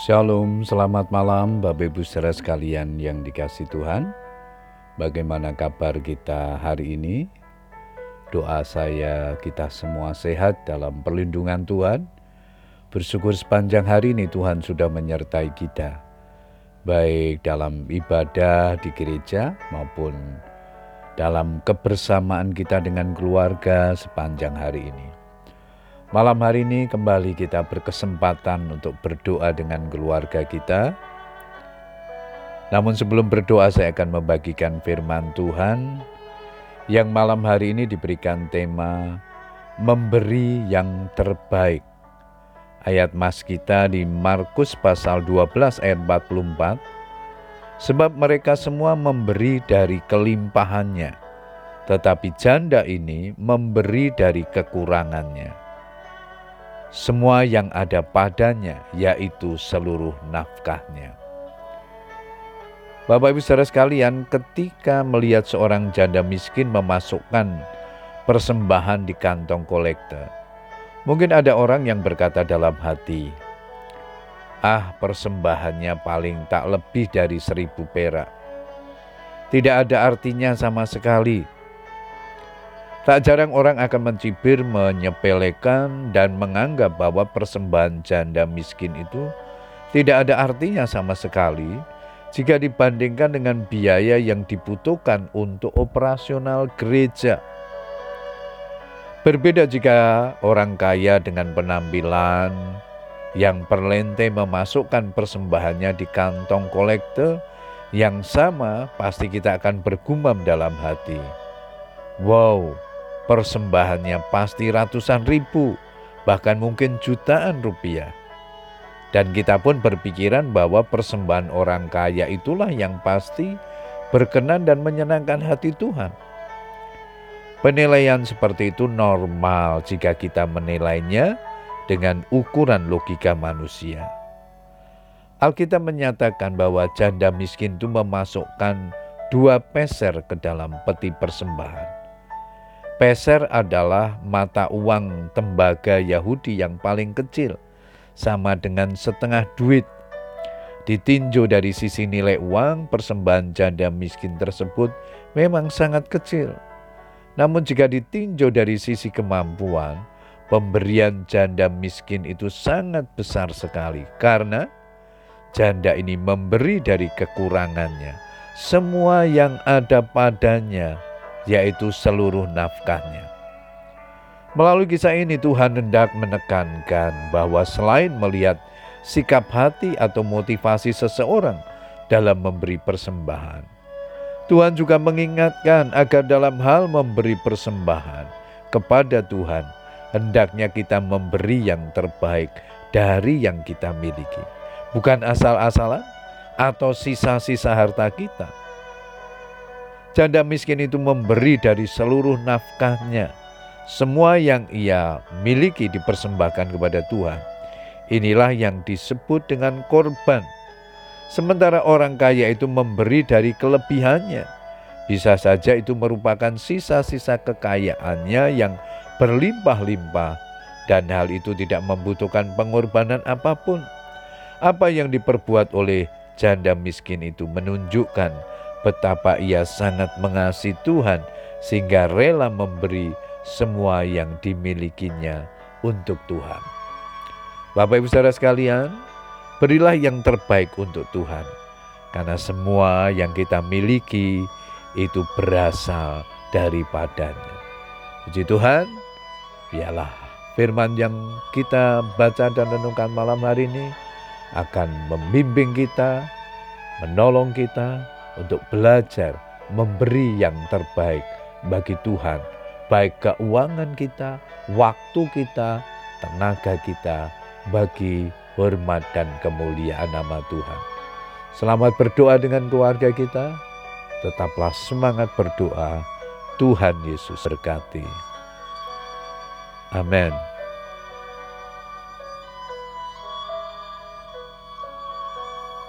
Shalom, selamat malam Bapak Ibu saudara sekalian yang dikasih Tuhan. Bagaimana kabar kita hari ini? Doa saya kita semua sehat dalam perlindungan Tuhan. Bersyukur sepanjang hari ini Tuhan sudah menyertai kita. Baik dalam ibadah di gereja maupun dalam kebersamaan kita dengan keluarga sepanjang hari ini. Malam hari ini kembali kita berkesempatan untuk berdoa dengan keluarga kita. Namun sebelum berdoa saya akan membagikan firman Tuhan yang malam hari ini diberikan tema memberi yang terbaik. Ayat mas kita di Markus pasal 12 ayat 44. Sebab mereka semua memberi dari kelimpahannya, tetapi janda ini memberi dari kekurangannya semua yang ada padanya, yaitu seluruh nafkahnya. Bapak Ibu saudara sekalian, ketika melihat seorang janda miskin memasukkan persembahan di kantong kolektor, mungkin ada orang yang berkata dalam hati, Ah persembahannya paling tak lebih dari seribu perak. Tidak ada artinya sama sekali Tak jarang orang akan mencibir, menyepelekan, dan menganggap bahwa persembahan janda miskin itu tidak ada artinya sama sekali jika dibandingkan dengan biaya yang dibutuhkan untuk operasional gereja. Berbeda jika orang kaya dengan penampilan yang perlente memasukkan persembahannya di kantong kolektor yang sama, pasti kita akan bergumam dalam hati. Wow, persembahannya pasti ratusan ribu, bahkan mungkin jutaan rupiah. Dan kita pun berpikiran bahwa persembahan orang kaya itulah yang pasti berkenan dan menyenangkan hati Tuhan. Penilaian seperti itu normal jika kita menilainya dengan ukuran logika manusia. Alkitab menyatakan bahwa janda miskin itu memasukkan dua peser ke dalam peti persembahan. Peser adalah mata uang tembaga Yahudi yang paling kecil, sama dengan setengah duit. Ditinjau dari sisi nilai uang, persembahan janda miskin tersebut memang sangat kecil. Namun jika ditinjau dari sisi kemampuan, pemberian janda miskin itu sangat besar sekali karena janda ini memberi dari kekurangannya. Semua yang ada padanya yaitu seluruh nafkahnya. Melalui kisah ini Tuhan hendak menekankan bahwa selain melihat sikap hati atau motivasi seseorang dalam memberi persembahan, Tuhan juga mengingatkan agar dalam hal memberi persembahan kepada Tuhan, hendaknya kita memberi yang terbaik dari yang kita miliki, bukan asal-asalan atau sisa-sisa harta kita Janda miskin itu memberi dari seluruh nafkahnya. Semua yang ia miliki dipersembahkan kepada Tuhan. Inilah yang disebut dengan korban. Sementara orang kaya itu memberi dari kelebihannya. Bisa saja itu merupakan sisa-sisa kekayaannya yang berlimpah-limpah dan hal itu tidak membutuhkan pengorbanan apa pun. Apa yang diperbuat oleh janda miskin itu menunjukkan betapa ia sangat mengasihi Tuhan sehingga rela memberi semua yang dimilikinya untuk Tuhan. Bapak Ibu Saudara sekalian, berilah yang terbaik untuk Tuhan. Karena semua yang kita miliki itu berasal daripadanya. Puji Tuhan, biarlah firman yang kita baca dan renungkan malam hari ini akan membimbing kita, menolong kita, untuk belajar memberi yang terbaik bagi Tuhan, baik keuangan kita, waktu kita, tenaga kita, bagi hormat dan kemuliaan nama Tuhan. Selamat berdoa dengan keluarga kita, tetaplah semangat berdoa, Tuhan Yesus berkati. Amin.